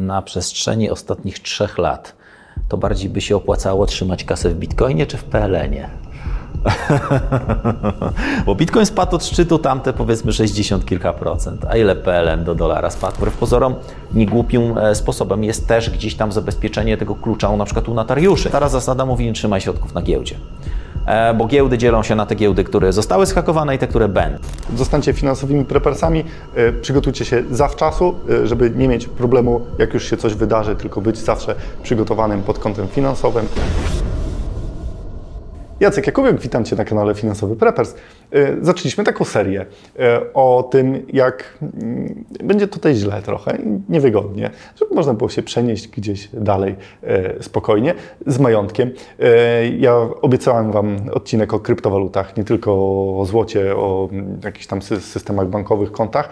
na przestrzeni ostatnich trzech lat, to bardziej by się opłacało trzymać kasę w bitcoinie czy w PLN-ie? Bo Bitcoin spadł od szczytu tamte powiedzmy 60 kilka procent. A ile PLN do dolara spadł? Wbrew pozorom niegłupim e, sposobem jest też gdzieś tam zabezpieczenie tego klucza na przykład u notariuszy. Teraz zasada mówi nie trzymaj środków na giełdzie. E, bo giełdy dzielą się na te giełdy, które zostały schakowane i te, które będą. Zostańcie finansowymi prepersami, e, przygotujcie się zawczasu, żeby nie mieć problemu, jak już się coś wydarzy, tylko być zawsze przygotowanym pod kątem finansowym. Jacek Jakubiak, witam Cię na kanale Finansowy Preppers. E, zaczęliśmy taką serię e, o tym, jak mm, będzie tutaj źle trochę, niewygodnie, żeby można było się przenieść gdzieś dalej e, spokojnie z majątkiem. Ja obiecałem Wam odcinek o kryptowalutach, nie tylko o złocie, o mm, jakichś tam systemach bankowych, kontach.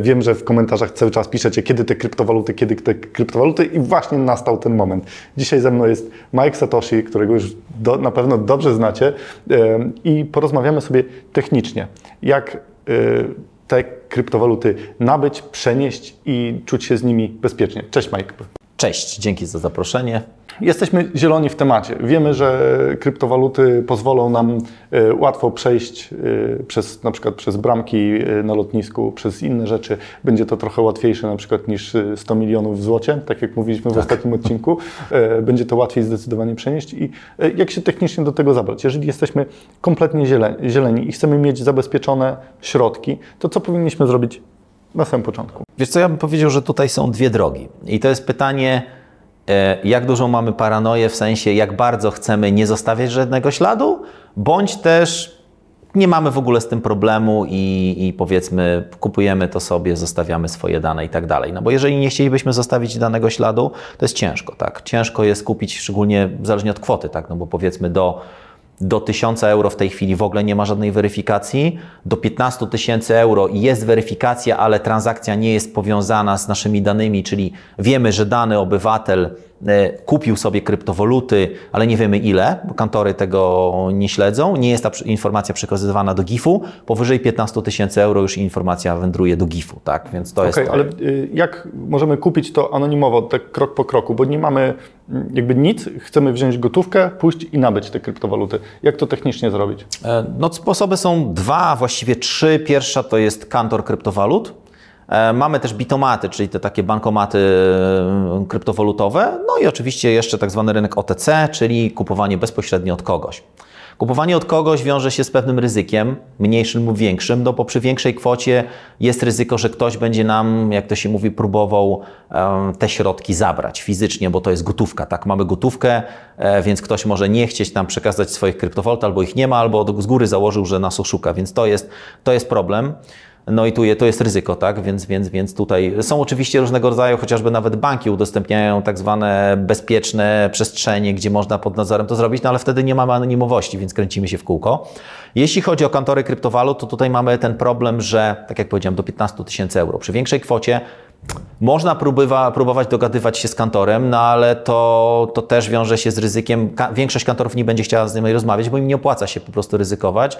Wiem, że w komentarzach cały czas piszecie, kiedy te kryptowaluty, kiedy te kryptowaluty i właśnie nastał ten moment. Dzisiaj ze mną jest Mike Satoshi, którego już do, na pewno dobrze znacie i porozmawiamy sobie technicznie, jak e, te kryptowaluty nabyć, przenieść i czuć się z nimi bezpiecznie. Cześć Mike. Cześć, dzięki za zaproszenie. Jesteśmy zieloni w temacie. Wiemy, że kryptowaluty pozwolą nam e, łatwo przejść e, przez, na przykład przez bramki e, na lotnisku, przez inne rzeczy. Będzie to trochę łatwiejsze na przykład niż 100 milionów w złocie, tak jak mówiliśmy w tak. ostatnim odcinku. Będzie to łatwiej zdecydowanie przenieść. I jak się technicznie do tego zabrać? Jeżeli jesteśmy kompletnie zieleni i chcemy mieć zabezpieczone środki, to co powinniśmy zrobić na samym początku? Wiesz co, ja bym powiedział, że tutaj są dwie drogi. I to jest pytanie E, jak dużą mamy paranoję, w sensie jak bardzo chcemy nie zostawiać żadnego śladu, bądź też nie mamy w ogóle z tym problemu i, i, powiedzmy kupujemy to sobie, zostawiamy swoje dane i tak dalej. No bo jeżeli nie chcielibyśmy zostawić danego śladu, to jest ciężko, tak? Ciężko jest kupić, szczególnie zależnie od kwoty, tak? No bo powiedzmy do do 1000 euro w tej chwili w ogóle nie ma żadnej weryfikacji. Do 15 tysięcy euro jest weryfikacja, ale transakcja nie jest powiązana z naszymi danymi, czyli wiemy, że dany obywatel e, kupił sobie kryptowaluty, ale nie wiemy ile, bo kantory tego nie śledzą. Nie jest ta informacja przekazywana do GIF-u. Powyżej 15 tysięcy euro już informacja wędruje do GIF-u, tak? Więc to okay, jest. To. ale y, jak możemy kupić to anonimowo, tak krok po kroku, bo nie mamy jakby nic, chcemy wziąć gotówkę, pójść i nabyć te kryptowaluty. Jak to technicznie zrobić? E, no, sposoby są dwa, właściwie trzy. Pierwsza to jest kantor kryptowalut. E, mamy też bitomaty, czyli te takie bankomaty e, kryptowalutowe. No i oczywiście jeszcze tak zwany rynek OTC, czyli kupowanie bezpośrednio od kogoś. Kupowanie od kogoś wiąże się z pewnym ryzykiem, mniejszym lub większym, no bo przy większej kwocie jest ryzyko, że ktoś będzie nam, jak to się mówi, próbował te środki zabrać fizycznie, bo to jest gotówka, tak? Mamy gotówkę, e, więc ktoś może nie chcieć nam przekazać swoich kryptowalut, albo ich nie ma, albo z góry założył, że nas oszuka, więc to jest, to jest problem. No i tu je, to jest ryzyko, tak? Więc, więc, więc tutaj są oczywiście różnego rodzaju, chociażby nawet banki udostępniają tak zwane bezpieczne przestrzenie, gdzie można pod nadzorem to zrobić, no ale wtedy nie mamy anonimowości, więc kręcimy się w kółko. Jeśli chodzi o kantory kryptowalut, to tutaj mamy ten problem, że, tak jak powiedziałem, do 15 tysięcy euro. Przy większej kwocie można próbywa, próbować dogadywać się z kantorem, no ale to, to też wiąże się z ryzykiem. Większość kantorów nie będzie chciała z nimi rozmawiać, bo im nie opłaca się po prostu ryzykować.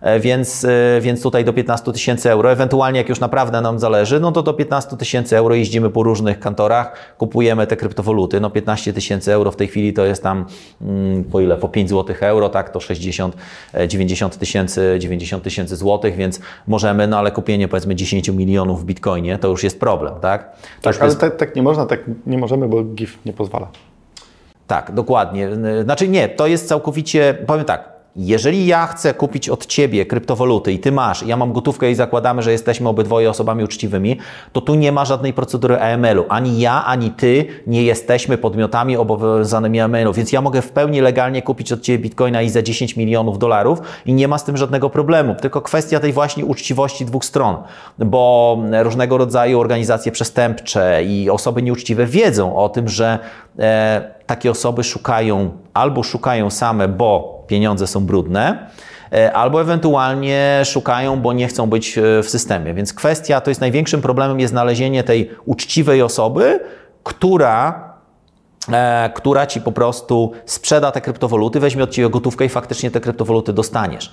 E, więc, e, więc tutaj do 15 tysięcy euro, ewentualnie jak już naprawdę nam zależy, no to do 15 tysięcy euro jeździmy po różnych kantorach, kupujemy te kryptowaluty, no 15 tysięcy euro w tej chwili to jest tam mm, po ile, po 5 zł euro, tak, to 60, 90 e, tysięcy, 90 tysięcy złotych, więc możemy, no ale kupienie powiedzmy 10 milionów w bitcoinie to już jest problem, tak? To tak, ale jest... tak, tak nie można, tak nie możemy, bo GIF nie pozwala. Tak, dokładnie. Znaczy nie, to jest całkowicie, powiem tak, jeżeli ja chcę kupić od Ciebie kryptowaluty i Ty masz, ja mam gotówkę i zakładamy, że jesteśmy obydwoje osobami uczciwymi, to tu nie ma żadnej procedury AML-u. Ani ja, ani Ty nie jesteśmy podmiotami obowiązanymi AML-u, więc ja mogę w pełni legalnie kupić od Ciebie bitcoina i za 10 milionów dolarów i nie ma z tym żadnego problemu. Tylko kwestia tej właśnie uczciwości dwóch stron, bo różnego rodzaju organizacje przestępcze i osoby nieuczciwe wiedzą o tym, że e, takie osoby szukają albo szukają same, bo pieniądze są brudne, e, albo ewentualnie szukają, bo nie chcą być e, w systemie. Więc kwestia, to jest największym problemem, jest znalezienie tej uczciwej osoby, która e, która ci po prostu sprzeda te kryptowaluty, weźmie od ciebie gotówkę i faktycznie te kryptowaluty dostaniesz.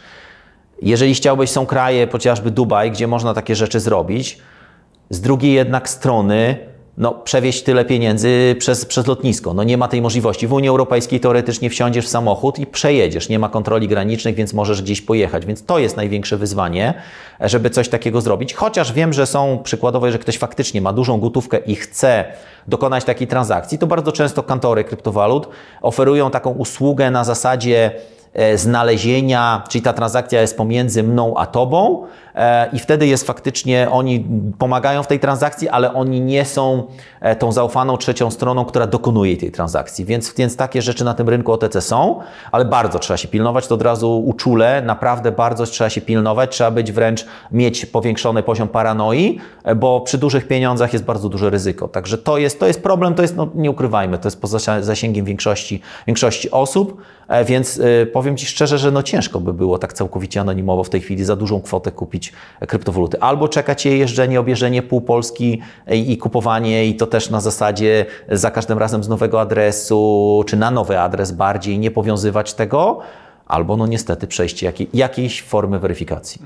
Jeżeli chciałbyś, są kraje, chociażby Dubaj, gdzie można takie rzeczy zrobić. Z drugiej jednak strony, no, przewieźć tyle pieniędzy przez, przez lotnisko. No nie ma tej możliwości. W Unii Europejskiej teoretycznie wsiądziesz w samochód i przejedziesz. Nie ma kontroli granicznych, więc możesz gdzieś pojechać. Więc to jest największe wyzwanie, żeby coś takiego zrobić. Chociaż wiem, że są przykładowe, że ktoś faktycznie ma dużą gotówkę i chce dokonać takiej transakcji, to bardzo często kantory kryptowalut oferują taką usługę na zasadzie E, znalezienia, czyli ta transakcja jest pomiędzy mną a tobą i wtedy jest faktycznie, oni pomagają w tej transakcji, ale oni nie są e, tą zaufaną trzecią stroną, która dokonuje tej transakcji. Więc, więc takie rzeczy na tym rynku OTC są, ale bardzo trzeba się pilnować, to od razu uczule, naprawdę bardzo trzeba się pilnować, trzeba być wręcz, mieć powiększony poziom paranoi, bo przy dużych pieniądzach jest bardzo duże ryzyko. Także to jest, to jest problem, to jest, no, nie ukrywajmy, to jest poza zasięgiem większości, większości osób, więc powiem Ci szczerze, że no ciężko by było tak całkowicie anonimowo w tej chwili za dużą kwotę kupić kryptowaluty. Albo czekać je jeżdżenie, obierzenie pół Polski i, i kupowanie i to też na zasadzie za każdym razem z nowego adresu, czy na nowy adres bardziej, nie powiązywać tego, albo no niestety przejście jakiej, jakiejś formy weryfikacji.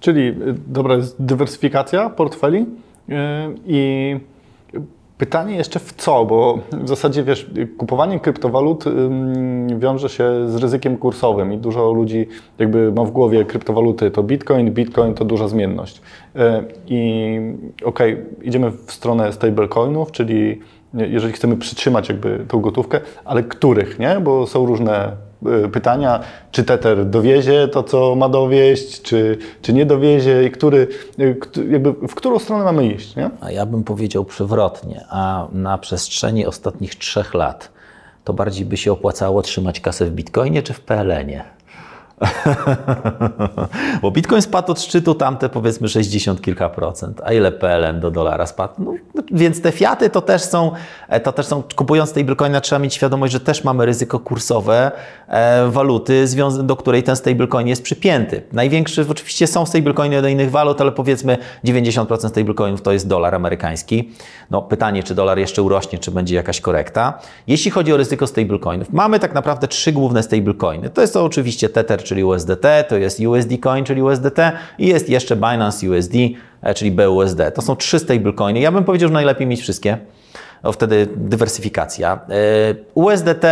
Czyli y, dobra jest dywersyfikacja portfeli i Pytanie jeszcze w co, bo w zasadzie wiesz, kupowanie kryptowalut wiąże się z ryzykiem kursowym i dużo ludzi jakby ma w głowie kryptowaluty to Bitcoin, Bitcoin to duża zmienność. E, I okej, okay, idziemy w stronę stablecoinów, czyli jeżeli chcemy przytrzymać jakby tą gotówkę, ale których, nie? Bo są różne Y, pytania, czy Tether dowiezie to, co ma dowieść, czy, czy nie dowiezie i który, y, jakby w którą stronę mamy iść, nie? A ja bym powiedział przewrotnie, a na przestrzeni ostatnich trzech lat to bardziej by się opłacało trzymać kasę w Bitcoinie czy w PLN-ie? Bo Bitcoin spadł od szczytu tamte powiedzmy 60 kilka procent. A ile PLN do dolara spadł? No, więc te fiaty to też są, e, to też są, kupując tej Bitcoina trzeba mieć świadomość, że też mamy ryzyko kursowe e, waluty, do której ten stablecoin jest przypięty. Największy, oczywiście są stablecoiny do innych walut, ale powiedzmy 90% stablecoinów to jest dolar amerykański. No pytanie, czy dolar jeszcze urośnie, czy będzie jakaś korekta. Jeśli chodzi o ryzyko stablecoinów, mamy tak naprawdę trzy główne stablecoiny. To jest to oczywiście Tether, czyli USDT, to jest USD Coin, czyli USDT i jest jeszcze Binance USD, e, czyli BUSD. To są trzy stablecoiny. Ja bym powiedział, że najlepiej mieć wszystkie. Wtedy dywersyfikacja. E, USDT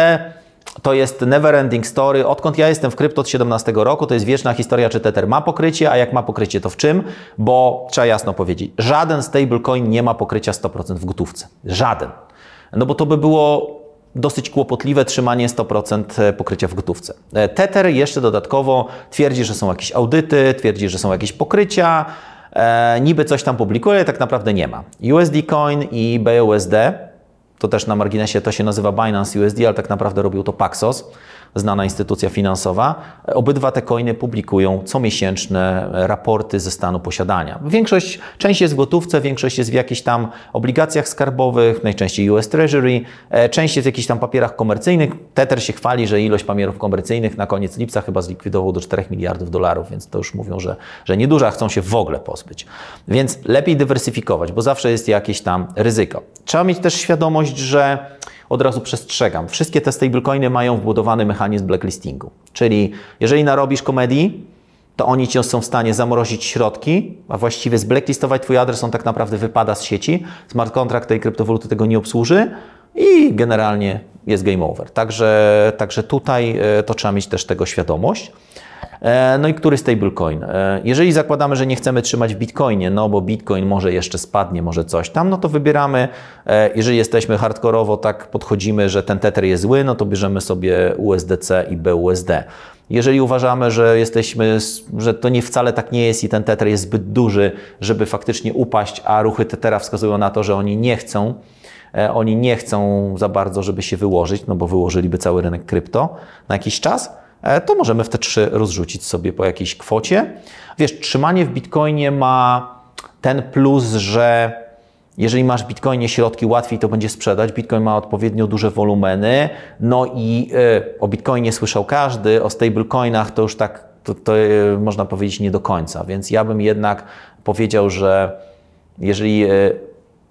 to jest never ending story. Odkąd ja jestem w krypto od 17 roku, to jest wieczna historia, czy Tether ma pokrycie, a jak ma pokrycie, to w czym? Bo trzeba jasno powiedzieć, żaden stablecoin nie ma pokrycia 100% w gotówce. Żaden. No bo to by było dosyć kłopotliwe trzymanie 100% e, pokrycia w gotówce. E, Tether jeszcze dodatkowo twierdzi, że są jakieś audyty, twierdzi, że są jakieś pokrycia, e, niby coś tam publikuje, tak naprawdę nie ma. USD Coin i BUSD, to też na marginesie to się nazywa Binance USD, ale tak naprawdę robił to Paxos znana instytucja finansowa. Obydwa te coiny publikują comiesięczne raporty ze stanu posiadania. Większość, część jest w gotówce, większość jest w jakichś tam obligacjach skarbowych, najczęściej US Treasury, e, część jest w jakichś tam papierach komercyjnych. Tether się chwali, że ilość papierów komercyjnych na koniec lipca chyba zlikwidował do 4 miliardów dolarów, więc to już mówią, że, że nieduża chcą się w ogóle pozbyć. Więc lepiej dywersyfikować, bo zawsze jest jakieś tam ryzyko. Trzeba mieć też świadomość, że od razu przestrzegam. Wszystkie te stablecoiny mają wbudowany mechanizm blacklistingu. Czyli jeżeli narobisz komedii, to oni ci są w stanie zamrozić środki, a właściwie zblacklistować twój adres, on tak naprawdę wypada z sieci. Smart contract tej kryptowaluty tego nie obsłuży i generalnie jest game over. Także, także tutaj e, to trzeba mieć też tego świadomość. E, no i który stablecoin? E, jeżeli zakładamy, że nie chcemy trzymać w Bitcoinie, no bo Bitcoin może jeszcze spadnie, może coś tam, no to wybieramy, e, jeżeli jesteśmy hardkorowo, tak podchodzimy, że ten Tether jest zły, no to bierzemy sobie USDC i BUSD. Jeżeli uważamy, że jesteśmy, że to nie wcale tak nie jest i ten Tether jest zbyt duży, żeby faktycznie upaść, a ruchy Tethera wskazują na to, że oni nie chcą, oni nie chcą za bardzo, żeby się wyłożyć, no bo wyłożyliby cały rynek krypto na jakiś czas, to możemy w te trzy rozrzucić sobie po jakiejś kwocie. Wiesz, trzymanie w Bitcoinie ma ten plus, że jeżeli masz w Bitcoinie środki, łatwiej to będzie sprzedać. Bitcoin ma odpowiednio duże wolumeny. No i y, o Bitcoinie słyszał każdy, o stablecoinach to już tak, to, to y, można powiedzieć nie do końca. Więc ja bym jednak powiedział, że jeżeli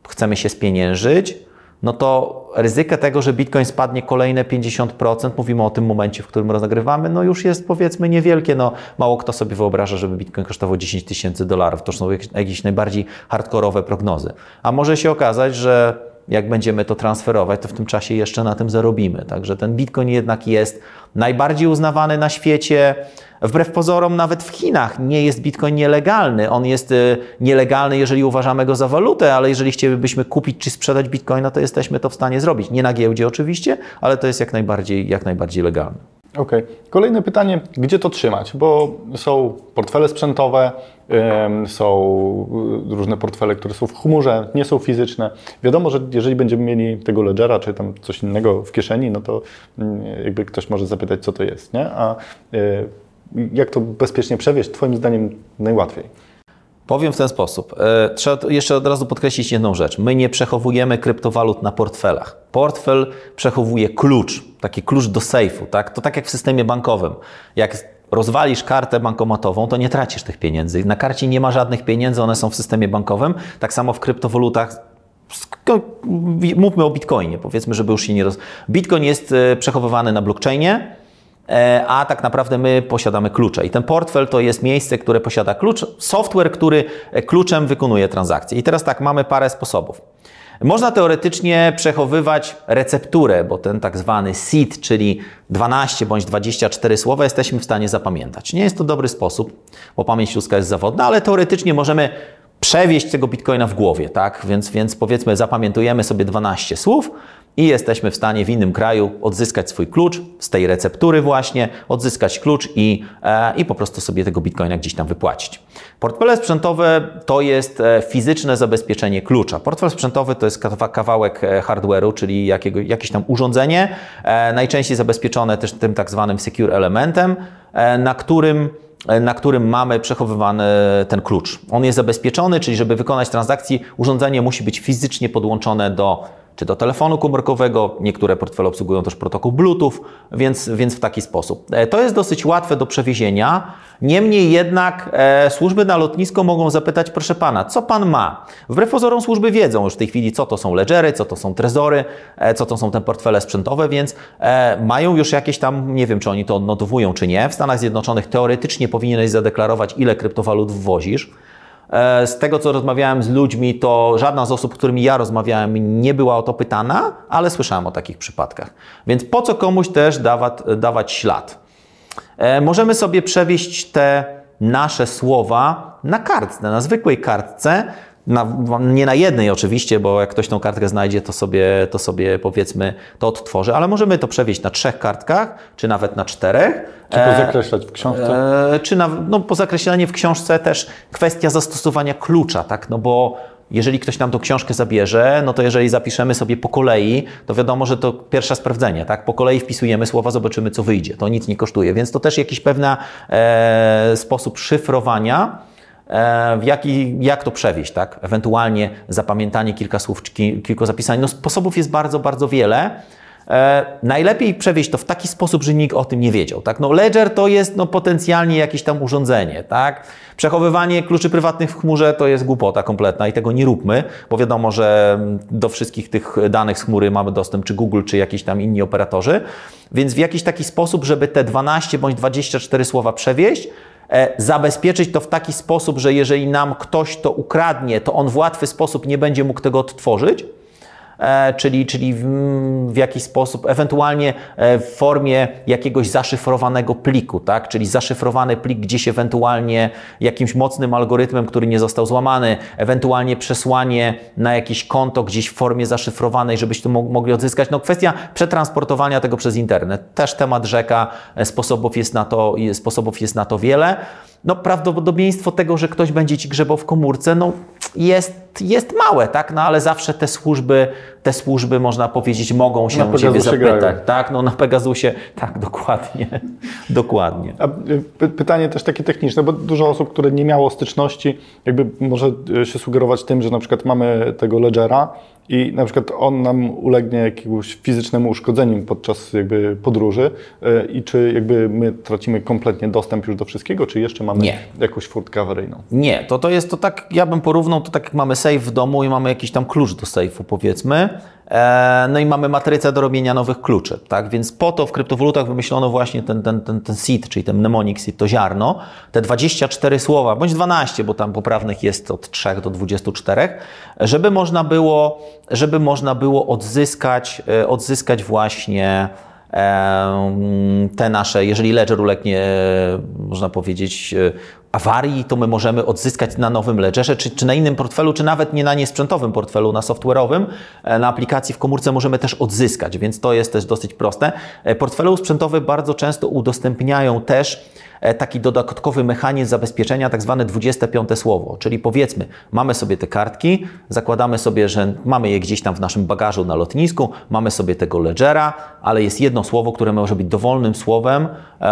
chcemy się spieniężyć, no to ryzyko tego, że Bitcoin spadnie kolejne 50%, mówimy o tym momencie, w którym rozagrywamy, no już jest powiedzmy niewielkie. No, mało kto sobie wyobraża, żeby Bitcoin kosztował 10 tysięcy dolarów. To są jakieś najbardziej hardkorowe prognozy. A może się okazać, że jak będziemy to transferować, to w tym czasie jeszcze na tym zarobimy. Także ten Bitcoin jednak jest najbardziej uznawany na świecie. Wbrew pozorom, nawet w Chinach nie jest Bitcoin nielegalny. On jest y, nielegalny, jeżeli uważamy go za walutę, ale jeżeli chcielibyśmy kupić czy sprzedać Bitcoina, to jesteśmy to w stanie zrobić. Nie na giełdzie oczywiście, ale to jest jak najbardziej, jak najbardziej legalne. Okej. Okay. Kolejne pytanie, gdzie to trzymać? Bo są portfele sprzętowe, są różne portfele, które są w chmurze, nie są fizyczne. Wiadomo, że jeżeli będziemy mieli tego ledgera, czy tam coś innego w kieszeni, no to mm, jakby ktoś może zapytać, co to jest, nie? A y, jak to bezpiecznie przewieźć, Twoim zdaniem najłatwiej? Powiem w ten sposób. E, trzeba jeszcze od razu podkreślić jedną rzecz. My nie przechowujemy kryptowalut na portfelach. Portfel przechowuje klucz, taki klucz do sejfu. Tak? To tak jak w systemie bankowym. Jak rozwalisz kartę bankomatową, to nie tracisz tych pieniędzy. Na karcie nie ma żadnych pieniędzy, one są w systemie bankowym. Tak samo w kryptowalutach mówmy o Bitcoinie, powiedzmy, żeby już się nie roz... Bitcoin jest e, przechowywany na blockchainie, a tak naprawdę my posiadamy klucze. I ten portfel to jest miejsce, które posiada klucz, software, który e, kluczem wykonuje transakcje. I teraz tak, mamy parę sposobów. Można teoretycznie przechowywać recepturę, bo ten tak zwany seed, czyli 12 bądź 24 słowa, jesteśmy w stanie zapamiętać. Nie jest to dobry sposób, bo pamięć ludzka jest zawodna, ale teoretycznie możemy przewieźć tego bitcoina w głowie, tak? Więc, więc powiedzmy, zapamiętujemy sobie 12 słów, i jesteśmy w stanie w innym kraju odzyskać swój klucz z tej receptury właśnie, odzyskać klucz i, e, i po prostu sobie tego bitcoina gdzieś tam wypłacić. Portfele sprzętowe to jest e, fizyczne zabezpieczenie klucza. Portfel sprzętowy to jest kawałek e, hardware'u, czyli jakiego, jakieś tam urządzenie, e, najczęściej zabezpieczone też tym tak zwanym secure elementem, e, na którym e, na którym mamy przechowywany ten klucz. On jest zabezpieczony, czyli żeby wykonać transakcję, urządzenie musi być fizycznie podłączone do czy do telefonu komórkowego. Niektóre portfele obsługują też protokół Bluetooth, więc, więc w taki sposób. E, to jest dosyć łatwe do przewiezienia. Niemniej jednak e, służby na lotnisko mogą zapytać, proszę pana, co pan ma? Wbrew pozorom służby wiedzą już w tej chwili, co to są ledgery, co to są trezory, e, co to są te portfele sprzętowe, więc e, mają już jakieś tam, nie wiem czy oni to odnotowują czy nie. W Stanach Zjednoczonych teoretycznie powinieneś zadeklarować, ile kryptowalut wwozisz. E, z tego, co rozmawiałem z ludźmi, to żadna z osób, z którymi ja rozmawiałem, nie była o to pytana, ale słyszałem o takich przypadkach. Więc po co komuś też dawać, dawać ślad? E, możemy sobie przewieźć te nasze słowa na kartce, na zwykłej kartce, na, nie na jednej oczywiście, bo jak ktoś tą kartkę znajdzie, to sobie, to sobie powiedzmy to odtworzy, ale możemy to przewieźć na trzech kartkach, czy nawet na czterech. Czy pozakreślać w książce? E, czy na, no, pozakreślanie w książce też kwestia zastosowania klucza, tak? No bo jeżeli ktoś nam tą książkę zabierze, no to jeżeli zapiszemy sobie po kolei, to wiadomo, że to pierwsze sprawdzenie, tak? Po kolei wpisujemy słowa, zobaczymy, co wyjdzie. To nic nie kosztuje, więc to też jakiś pewien e, sposób szyfrowania E, w jaki, jak to przewieźć, tak? Ewentualnie zapamiętanie kilka słów, kilku zapisań. No, sposobów jest bardzo, bardzo wiele. E, najlepiej przewieźć to w taki sposób, że nikt o tym nie wiedział. Tak? No, ledger to jest no, potencjalnie jakieś tam urządzenie. Tak? Przechowywanie kluczy prywatnych w chmurze to jest głupota kompletna i tego nie róbmy, bo wiadomo, że do wszystkich tych danych z chmury mamy dostęp, czy Google, czy jakiś tam inni operatorzy. Więc w jakiś taki sposób, żeby te 12 bądź 24 słowa przewieźć, E, zabezpieczyć to w taki sposób, że jeżeli nam ktoś to ukradnie, to on w łatwy sposób nie będzie mógł tego odtworzyć, E, czyli, czyli w, jakiś sposób, ewentualnie e, w formie jakiegoś zaszyfrowanego pliku, tak? czyli zaszyfrowany plik gdzieś ewentualnie jakimś mocnym algorytmem, który nie został złamany, ewentualnie przesłanie na jakieś konto gdzieś w formie zaszyfrowanej, żebyście to mogli odzyskać. No kwestia przetransportowania tego przez internet. Też temat rzeka, e, sposobów jest na to, sposobów jest na to wiele no prawdopodobieństwo tego, że ktoś będzie ci grzebał w komórce, no jest, jest małe, tak? No ale zawsze te służby, te służby, można powiedzieć, mogą się na Ciebie zapytać. Grają. Tak, no na Pegasusie, tak, dokładnie, dokładnie. A y, pytanie też takie techniczne, bo dużo osób, które nie miało styczności, jakby może y, się sugerować tym, że na przykład mamy tego ledgera, i na przykład on nam ulegnie jakiemuś fizycznemu uszkodzeniu podczas jakby podróży e, i czy jakby my tracimy kompletnie dostęp już do wszystkiego, czy jeszcze mamy Nie. jakąś furtkę awaryjną? Nie, to, to jest to tak, ja bym porównał to tak jak mamy safe w domu i mamy jakiś tam klucz do safe'u powiedzmy, no i mamy matrycę do robienia nowych kluczy, tak? Więc po to w kryptowalutach wymyślono właśnie ten, ten, ten, ten seed, czyli ten mnemonic seed, to ziarno, te 24 słowa, bądź 12, bo tam poprawnych jest od 3 do 24, żeby można było, żeby można było odzyskać, e, odzyskać właśnie te nasze, jeżeli ledger ulegnie, można powiedzieć, awarii, to my możemy odzyskać na nowym ledgerze, czy, czy na innym portfelu, czy nawet nie na niesprzętowym portfelu, na software'owym, e, na aplikacji w komórce możemy też odzyskać, więc to jest też dosyć proste. E, portfele sprzętowe bardzo często udostępniają też E, taki dodatkowy mechanizm zabezpieczenia, tak zwane 25 słowo. Czyli powiedzmy, mamy sobie te kartki, zakładamy sobie, że mamy je gdzieś tam w naszym bagażu na lotnisku, mamy sobie tego ledgera, ale jest jedno słowo, które może być dowolnym słowem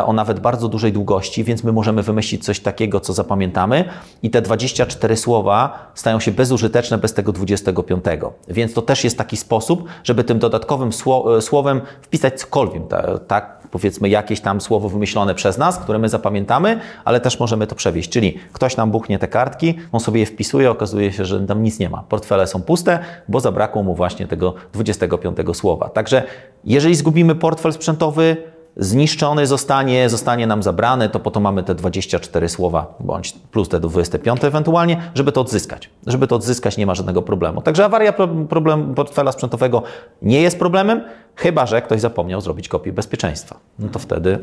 o nawet bardzo dużej długości, więc my możemy wymyślić coś takiego, co zapamiętamy i te 24 słowa stają się bezużyteczne bez tego 25. Więc to też jest taki sposób, żeby tym dodatkowym e, słowem wpisać cokolwiek, tak? Powiedzmy jakieś tam słowo wymyślone przez nas, które my zapamiętamy, ale też możemy to przewieźć. Czyli ktoś nam buchnie te kartki, on sobie je wpisuje, okazuje się, że tam nic nie ma. Portfele są puste, bo zabrakło mu właśnie tego 25 słowa. Także jeżeli zgubimy portfel sprzętowy, zniszczony zostanie, zostanie nam zabrany, to po to mamy te 24 słowa, bądź plus te 25 ewentualnie, żeby to odzyskać. Żeby to odzyskać nie ma żadnego problemu. Także awaria problem portfela sprzętowego nie jest problemem, chyba że ktoś zapomniał zrobić kopię bezpieczeństwa. No to wtedy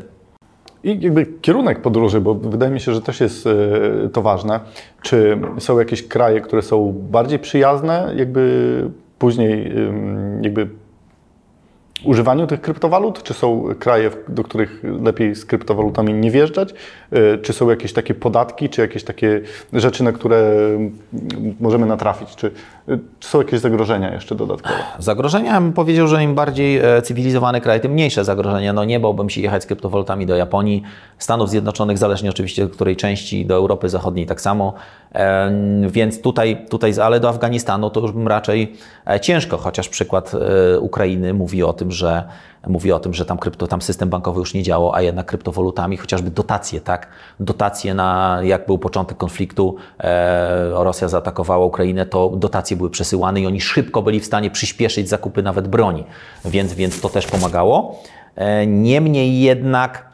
i jakby kierunek podróży, bo wydaje mi się, że też jest e, to ważne. Czy są jakieś kraje, które są bardziej przyjazne, jakby później jakby używaniu tych kryptowalut? Czy są kraje, do których lepiej z kryptowalutami nie wjeżdżać? E, czy są jakieś takie podatki, czy jakieś takie rzeczy, na które możemy natrafić? Czy, czy są jakieś zagrożenia jeszcze dodatkowe? Zagrożenia, bym powiedział, że im bardziej e, cywilizowany kraj, tym mniejsze zagrożenia. No nie bałbym się jechać z kryptowalutami do Japonii, Stanów Zjednoczonych, zależnie oczywiście do której części, do Europy Zachodniej tak samo. Więc tutaj, tutaj ale do Afganistanu to już bym raczej e, ciężko, chociaż przykład Ukrainy mówi o tym, że mówi o tym, że tam, krypto, tam system bankowy już nie działał, a jednak kryptowalutami, chociażby dotacje, tak? Dotacje na, jak był początek konfliktu, e, Rosja zaatakowała Ukrainę, to dotacje były przesyłane i oni szybko byli w stanie przyspieszyć zakupy nawet broni, więc, więc to też pomagało. E, niemniej jednak,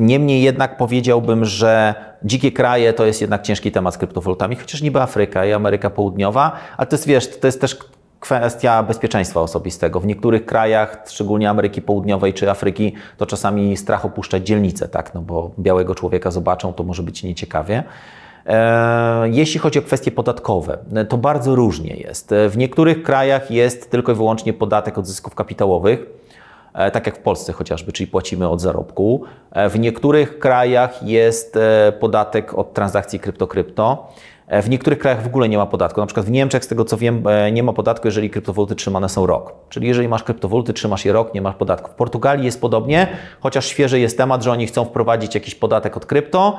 niemniej jednak powiedziałbym, że dzikie kraje to jest jednak ciężki temat z kryptowalutami, chociaż niby Afryka i Ameryka Południowa, ale to jest, wiesz, to jest też kwestia bezpieczeństwa osobistego. W niektórych krajach, szczególnie Ameryki Południowej czy Afryki, to czasami strach opuszczać dzielnicę, tak? no bo białego człowieka zobaczą, to może być nieciekawie. E, jeśli chodzi o kwestie podatkowe, to bardzo różnie jest. W niektórych krajach jest tylko i wyłącznie podatek od zysków kapitałowych, e, tak jak w Polsce chociażby, czyli płacimy od zarobku. E, w niektórych krajach jest podatek od transakcji krypto-krypto. E, w niektórych krajach w ogóle nie ma podatku. Na przykład w Niemczech, z tego co wiem, e, nie ma podatku, jeżeli kryptowaluty trzymane są rok. Czyli jeżeli masz kryptowaluty, trzymasz je rok, nie masz podatku. W Portugalii jest podobnie, chociaż świeży jest temat, że oni chcą wprowadzić jakiś podatek od krypto,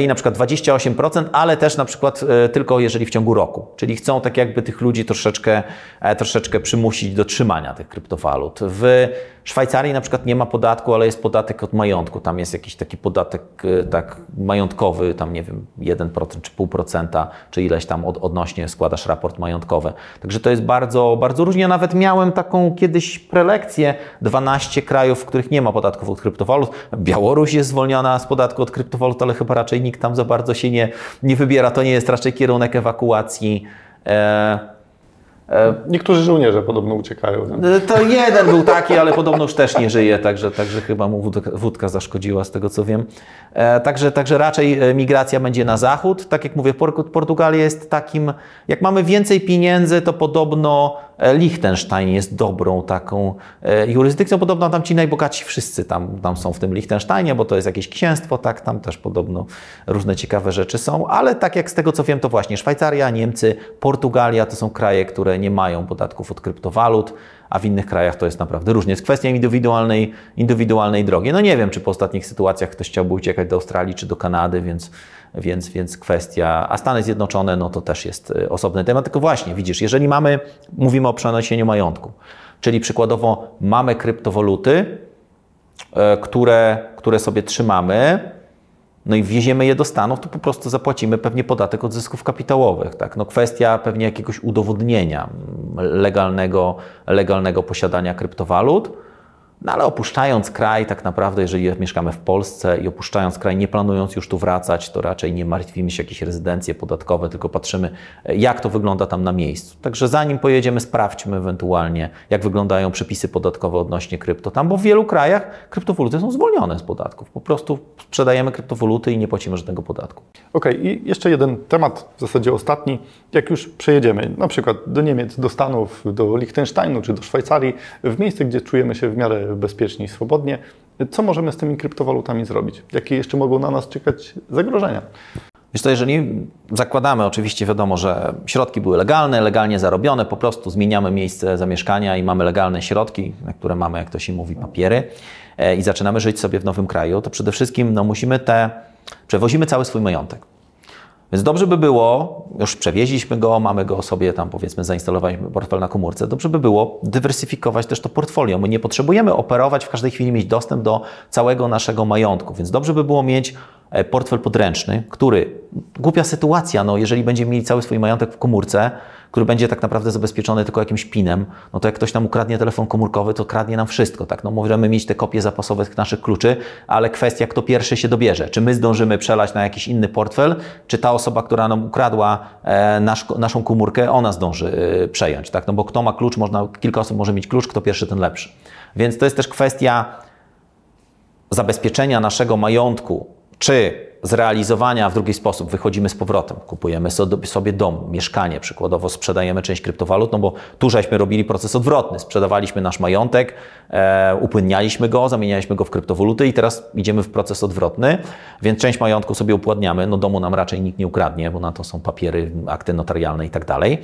i na przykład 28%, ale też na przykład e, tylko jeżeli w ciągu roku. Czyli chcą tak jakby tych ludzi troszeczkę, e, troszeczkę przymusić do trzymania tych kryptowalut. W Szwajcarii na przykład nie ma podatku, ale jest podatek od majątku. Tam jest jakiś taki podatek e, tak majątkowy, tam nie wiem, 1% czy 0,5%, czy ileś tam od, odnośnie składasz raport majątkowy. Także to jest bardzo, bardzo różnie. Nawet miałem taką kiedyś prelekcję, 12 krajów, w których nie ma podatków od kryptowalut. Białoruś jest zwolniona z podatku od kryptowalut, ale chyba raczej nikt tam za bardzo się nie, nie wybiera. To nie jest raczej kierunek ewakuacji. E, e Niektórzy żołnierze podobno uciekają. E, to jeden był taki, ale podobno już też nie żyje, także, także chyba mu wódka, zaszkodziła, z tego co wiem. E, także, także raczej migracja będzie na zachód. Tak jak mówię, Portugalia jest takim, jak mamy więcej pieniędzy, to podobno E, Liechtenstein jest dobrą taką e, jurysdykcją. Podobno tam ci najbogatsi wszyscy tam, tam są w tym Liechtensteinie, bo to jest jakieś księstwo, tak, tam też podobno różne ciekawe rzeczy są, ale tak jak z tego co wiem, to właśnie Szwajcaria, Niemcy, Portugalia to są kraje, które nie mają podatków od kryptowalut, a w innych krajach to jest naprawdę różnie. Jest kwestia indywidualnej, indywidualnej drogi. No nie wiem, czy po ostatnich sytuacjach ktoś chciałby uciekać do Australii czy do Kanady, więc więc, więc kwestia, a Stany Zjednoczone, no to też jest y, osobny temat. Tylko właśnie, widzisz, jeżeli mamy, mówimy o przeniesieniu majątku, czyli przykładowo mamy kryptowaluty, e, które, które sobie trzymamy, no i wwieziemy je do Stanów, to po prostu zapłacimy pewnie podatek od zysków kapitałowych. Tak? No kwestia pewnie jakiegoś udowodnienia legalnego, legalnego posiadania kryptowalut. No ale opuszczając kraj, tak naprawdę, jeżeli mieszkamy w Polsce i opuszczając kraj, nie planując już tu wracać, to raczej nie martwimy się jakieś rezydencje podatkowe, tylko patrzymy, jak to wygląda tam na miejscu. Także zanim pojedziemy, sprawdźmy ewentualnie, jak wyglądają przepisy podatkowe odnośnie krypto tam, bo w wielu krajach kryptowaluty są zwolnione z podatków. Po prostu sprzedajemy kryptowaluty i nie płacimy żadnego podatku. Okej, okay, i jeszcze jeden temat, w zasadzie ostatni. Jak już przejedziemy na przykład do Niemiec, do Stanów, do Liechtensteinu czy do Szwajcarii, w miejsce, gdzie czujemy się w miarę bezpiecznie i swobodnie. Co możemy z tymi kryptowalutami zrobić? Jakie jeszcze mogą na nas czekać zagrożenia? Wiesz to, jeżeli zakładamy, oczywiście wiadomo, że środki były legalne, legalnie zarobione, po prostu zmieniamy miejsce zamieszkania i mamy legalne środki, na które mamy, jak to się mówi, papiery e, i zaczynamy żyć sobie w nowym kraju, to przede wszystkim no, musimy te, przewozimy cały swój majątek. Więc dobrze by było, już przewieźliśmy go, mamy go sobie tam powiedzmy, zainstalowaliśmy portfel na komórce, dobrze by było dywersyfikować też to portfolio. My nie potrzebujemy operować w każdej chwili, mieć dostęp do całego naszego majątku, więc dobrze by było mieć portfel podręczny, który, głupia sytuacja, no jeżeli będziemy mieli cały swój majątek w komórce, który będzie tak naprawdę zabezpieczony tylko jakimś pinem, no to jak ktoś nam ukradnie telefon komórkowy, to kradnie nam wszystko, tak? No możemy mieć te kopie zapasowe naszych kluczy, ale kwestia, kto pierwszy się dobierze. Czy my zdążymy przelać na jakiś inny portfel, czy ta osoba, która nam ukradła e, nasz, naszą komórkę, ona zdąży e, przejąć, tak? No bo kto ma klucz, można, kilka osób może mieć klucz, kto pierwszy, ten lepszy. Więc to jest też kwestia zabezpieczenia naszego majątku, czy zrealizowania w drugi sposób wychodzimy z powrotem, kupujemy sobie dom, mieszkanie, przykładowo sprzedajemy część kryptowalut, no bo tu żeśmy robili proces odwrotny, sprzedawaliśmy nasz majątek, e, upłynnialiśmy go, zamienialiśmy go w kryptowaluty i teraz idziemy w proces odwrotny, więc część majątku sobie upładniamy, no domu nam raczej nikt nie ukradnie, bo na to są papiery, akty notarialne i tak dalej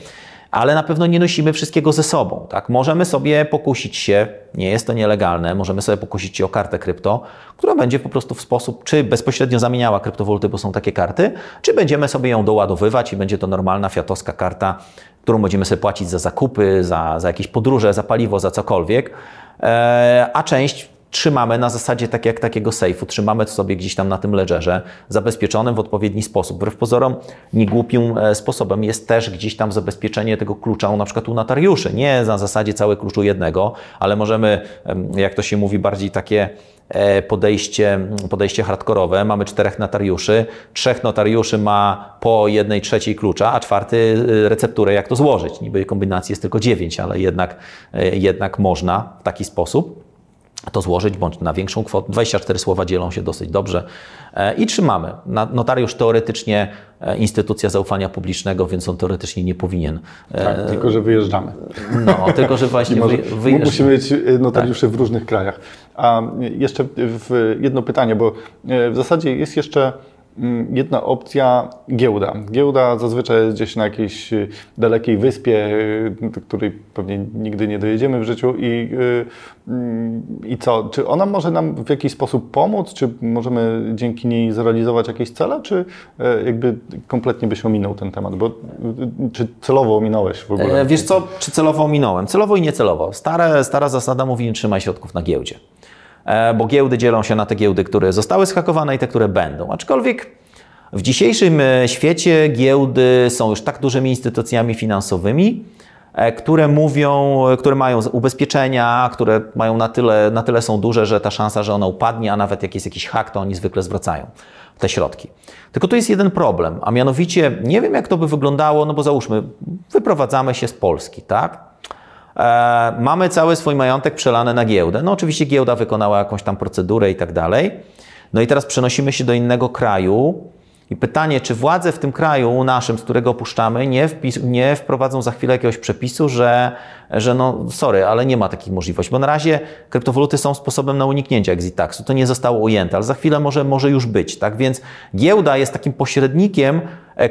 ale na pewno nie nosimy wszystkiego ze sobą. Tak? Możemy sobie pokusić się, nie jest to nielegalne, możemy sobie pokusić się o kartę krypto, która będzie po prostu w sposób, czy bezpośrednio zamieniała kryptowaluty, bo są takie karty, czy będziemy sobie ją doładowywać i będzie to normalna fiatowska karta, którą będziemy sobie płacić za zakupy, za, za jakieś podróże, za paliwo, za cokolwiek, eee, a część trzymamy na zasadzie tak jak takiego sejfu, trzymamy to sobie gdzieś tam na tym ledgerze, zabezpieczonym w odpowiedni sposób. Wbrew pozorom, niegłupim e, sposobem jest też gdzieś tam zabezpieczenie tego klucza, na przykład u notariuszy. Nie na zasadzie całe kluczu jednego, ale możemy, jak to się mówi, bardziej takie e, podejście, podejście hardkorowe. Mamy czterech notariuszy, trzech notariuszy ma po jednej trzeciej klucza, a czwarty e, recepturę, jak to złożyć. Niby kombinacji jest tylko dziewięć, ale jednak, jednak można w taki sposób to złożyć, bądź na większą kwotę. 24 słowa dzielą się dosyć dobrze e, i trzymamy. Notariusz teoretycznie e, instytucja zaufania publicznego, więc on teoretycznie nie powinien. E, tak, tylko że wyjeżdżamy. No, tylko że właśnie może, wyjeżdżamy. Musimy mieć notariuszy tak. w różnych krajach. A jeszcze jedno pytanie, bo w zasadzie jest jeszcze jedna opcja giełda. Giełda zazwyczaj jest gdzieś na jakiejś y, dalekiej wyspie, y, do której pewnie nigdy nie dojedziemy w życiu i, y, mm, i co? Czy ona może nam w jakiś sposób pomóc? Czy możemy dzięki niej zrealizować jakieś cele? Czy jakby kompletnie byś ominął ten temat? Bo, czy celowo ominąłeś w ogóle? E, wiesz co, czy celowo ominąłem? Celowo i niecelowo. Stare, stara zasada mówi, nie trzymaj środków na giełdzie. E, bo giełdy dzielą się na te giełdy, które zostały schakowane i te, które będą. Aczkolwiek w dzisiejszym e, świecie giełdy są już tak dużymi instytucjami finansowymi, e, które mówią, które mają ubezpieczenia, które mają na tyle, na tyle są duże, że ta szansa, że ona upadnie, a nawet jak jest jakiś hak, to oni zwykle zwracają te środki. Tylko tu jest jeden problem, a mianowicie nie wiem, jak to by wyglądało, no bo załóżmy, wyprowadzamy się z Polski, tak? E, mamy cały swój majątek przelany na giełdę. No oczywiście giełda wykonała jakąś tam procedurę i tak dalej. No i teraz przenosimy się do innego kraju. I pytanie, czy władze w tym kraju naszym, z którego opuszczamy, nie, wpis, nie wprowadzą za chwilę jakiegoś przepisu, że, że no sorry, ale nie ma takiej możliwości, bo na razie kryptowaluty są sposobem na uniknięcie exit taxu. To nie zostało ujęte, ale za chwilę może, może już być, tak? Więc giełda jest takim pośrednikiem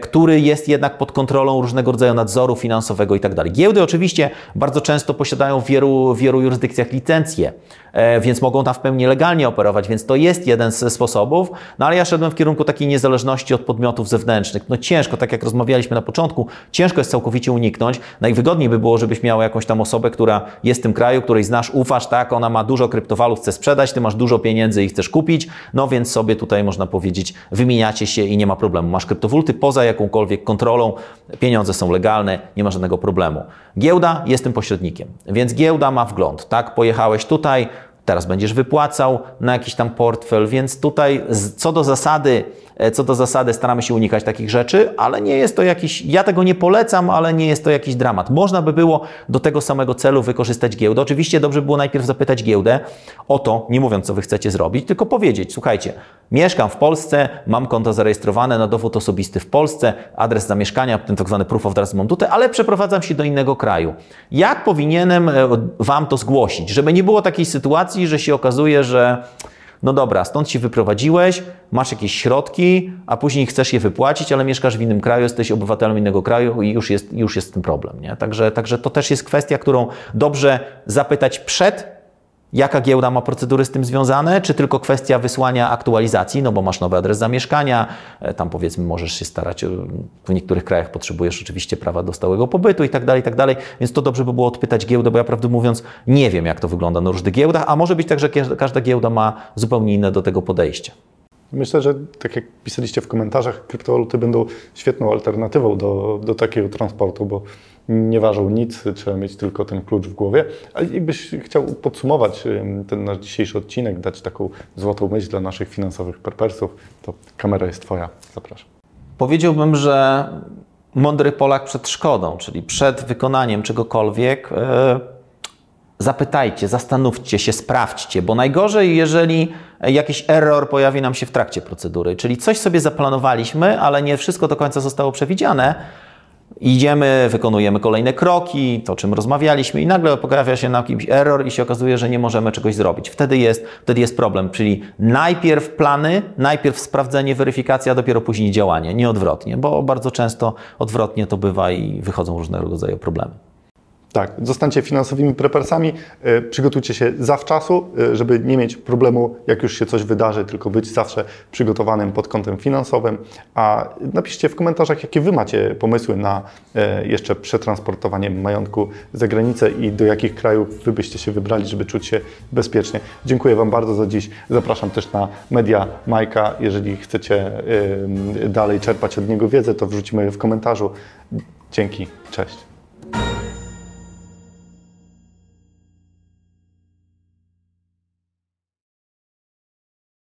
który jest jednak pod kontrolą różnego rodzaju nadzoru finansowego i tak. Giełdy oczywiście bardzo często posiadają w wielu, wielu jurysdykcjach licencje, e, więc mogą tam w pełni legalnie operować, więc to jest jeden z sposobów, no ale ja szedłem w kierunku takiej niezależności od podmiotów zewnętrznych. No ciężko, tak jak rozmawialiśmy na początku, ciężko jest całkowicie uniknąć. Najwygodniej by było, żebyś miał jakąś tam osobę, która jest w tym kraju, której znasz, ufasz, tak, ona ma dużo kryptowalut, chce sprzedać, ty masz dużo pieniędzy i chcesz kupić, no więc sobie tutaj można powiedzieć, wymieniacie się i nie ma problemu. Masz kryptowaluty poza jakąkolwiek kontrolą, pieniądze są legalne, nie ma żadnego problemu. Giełda jest tym pośrednikiem, więc giełda ma wgląd, tak, pojechałeś tutaj, teraz będziesz wypłacał na jakiś tam portfel, więc tutaj co do zasady, e, co do zasady staramy się unikać takich rzeczy, ale nie jest to jakiś, ja tego nie polecam, ale nie jest to jakiś dramat. Można by było do tego samego celu wykorzystać giełdę. Oczywiście dobrze by było najpierw zapytać giełdę o to, nie mówiąc co wy chcecie zrobić, tylko powiedzieć, słuchajcie, mieszkam w Polsce, mam konto zarejestrowane na dowód osobisty w Polsce, adres zamieszkania, ten tak zwany proof of tutaj, ale przeprowadzam się do innego kraju. Jak powinienem e, wam to zgłosić, żeby nie było takiej sytuacji, sytuacji, że się okazuje, że no dobra, stąd się wyprowadziłeś, masz jakieś środki, a później chcesz je wypłacić, ale mieszkasz w innym kraju, jesteś obywatelem innego kraju i już jest, już jest ten problem. Nie? Także, także to też jest kwestia, którą dobrze zapytać przed Jaka giełda ma procedury z tym związane? Czy tylko kwestia wysłania aktualizacji, no bo masz nowy adres zamieszkania, e, tam powiedzmy możesz się starać, e, w niektórych krajach potrzebujesz oczywiście prawa do stałego pobytu i tak dalej, i tak dalej, więc to dobrze by było odpytać giełdę, bo ja prawdę mówiąc nie wiem, jak to wygląda na różnych giełdach, a może być tak, że każda giełda ma zupełnie inne do tego podejście. Myślę, że tak jak pisaliście w komentarzach, kryptowaluty będą świetną alternatywą do, do takiego transportu, bo nie ważą nic, trzeba mieć tylko ten klucz w głowie. A jakbyś chciał podsumować ten nasz dzisiejszy odcinek, dać taką złotą myśl dla naszych finansowych perpersów, to kamera jest Twoja. Zapraszam. Powiedziałbym, że mądry Polak przed szkodą, czyli przed wykonaniem czegokolwiek, e, zapytajcie, zastanówcie się, sprawdźcie, bo najgorzej, jeżeli jakiś error pojawi nam się w trakcie procedury, czyli coś sobie zaplanowaliśmy, ale nie wszystko do końca zostało przewidziane, Idziemy, wykonujemy kolejne kroki, to czym rozmawialiśmy, i nagle pojawia się na kimś error i się okazuje, że nie możemy czegoś zrobić. Wtedy jest, wtedy jest problem, czyli najpierw plany, najpierw sprawdzenie, weryfikacja, dopiero później działanie, nie odwrotnie, bo bardzo często odwrotnie to bywa i wychodzą różnego rodzaju problemy. Tak, zostańcie finansowymi prepersami, e, przygotujcie się zawczasu, e, żeby nie mieć problemu, jak już się coś wydarzy, tylko być zawsze przygotowanym pod kątem finansowym. A napiszcie w komentarzach, jakie Wy macie pomysły na e, jeszcze przetransportowanie majątku za granicę i do jakich krajów Wy byście się wybrali, żeby czuć się bezpiecznie. Dziękuję Wam bardzo za dziś. Zapraszam też na media Majka. Jeżeli chcecie dalej czerpać od niego wiedzę, to wrzucimy w komentarzu. Dzięki, cześć.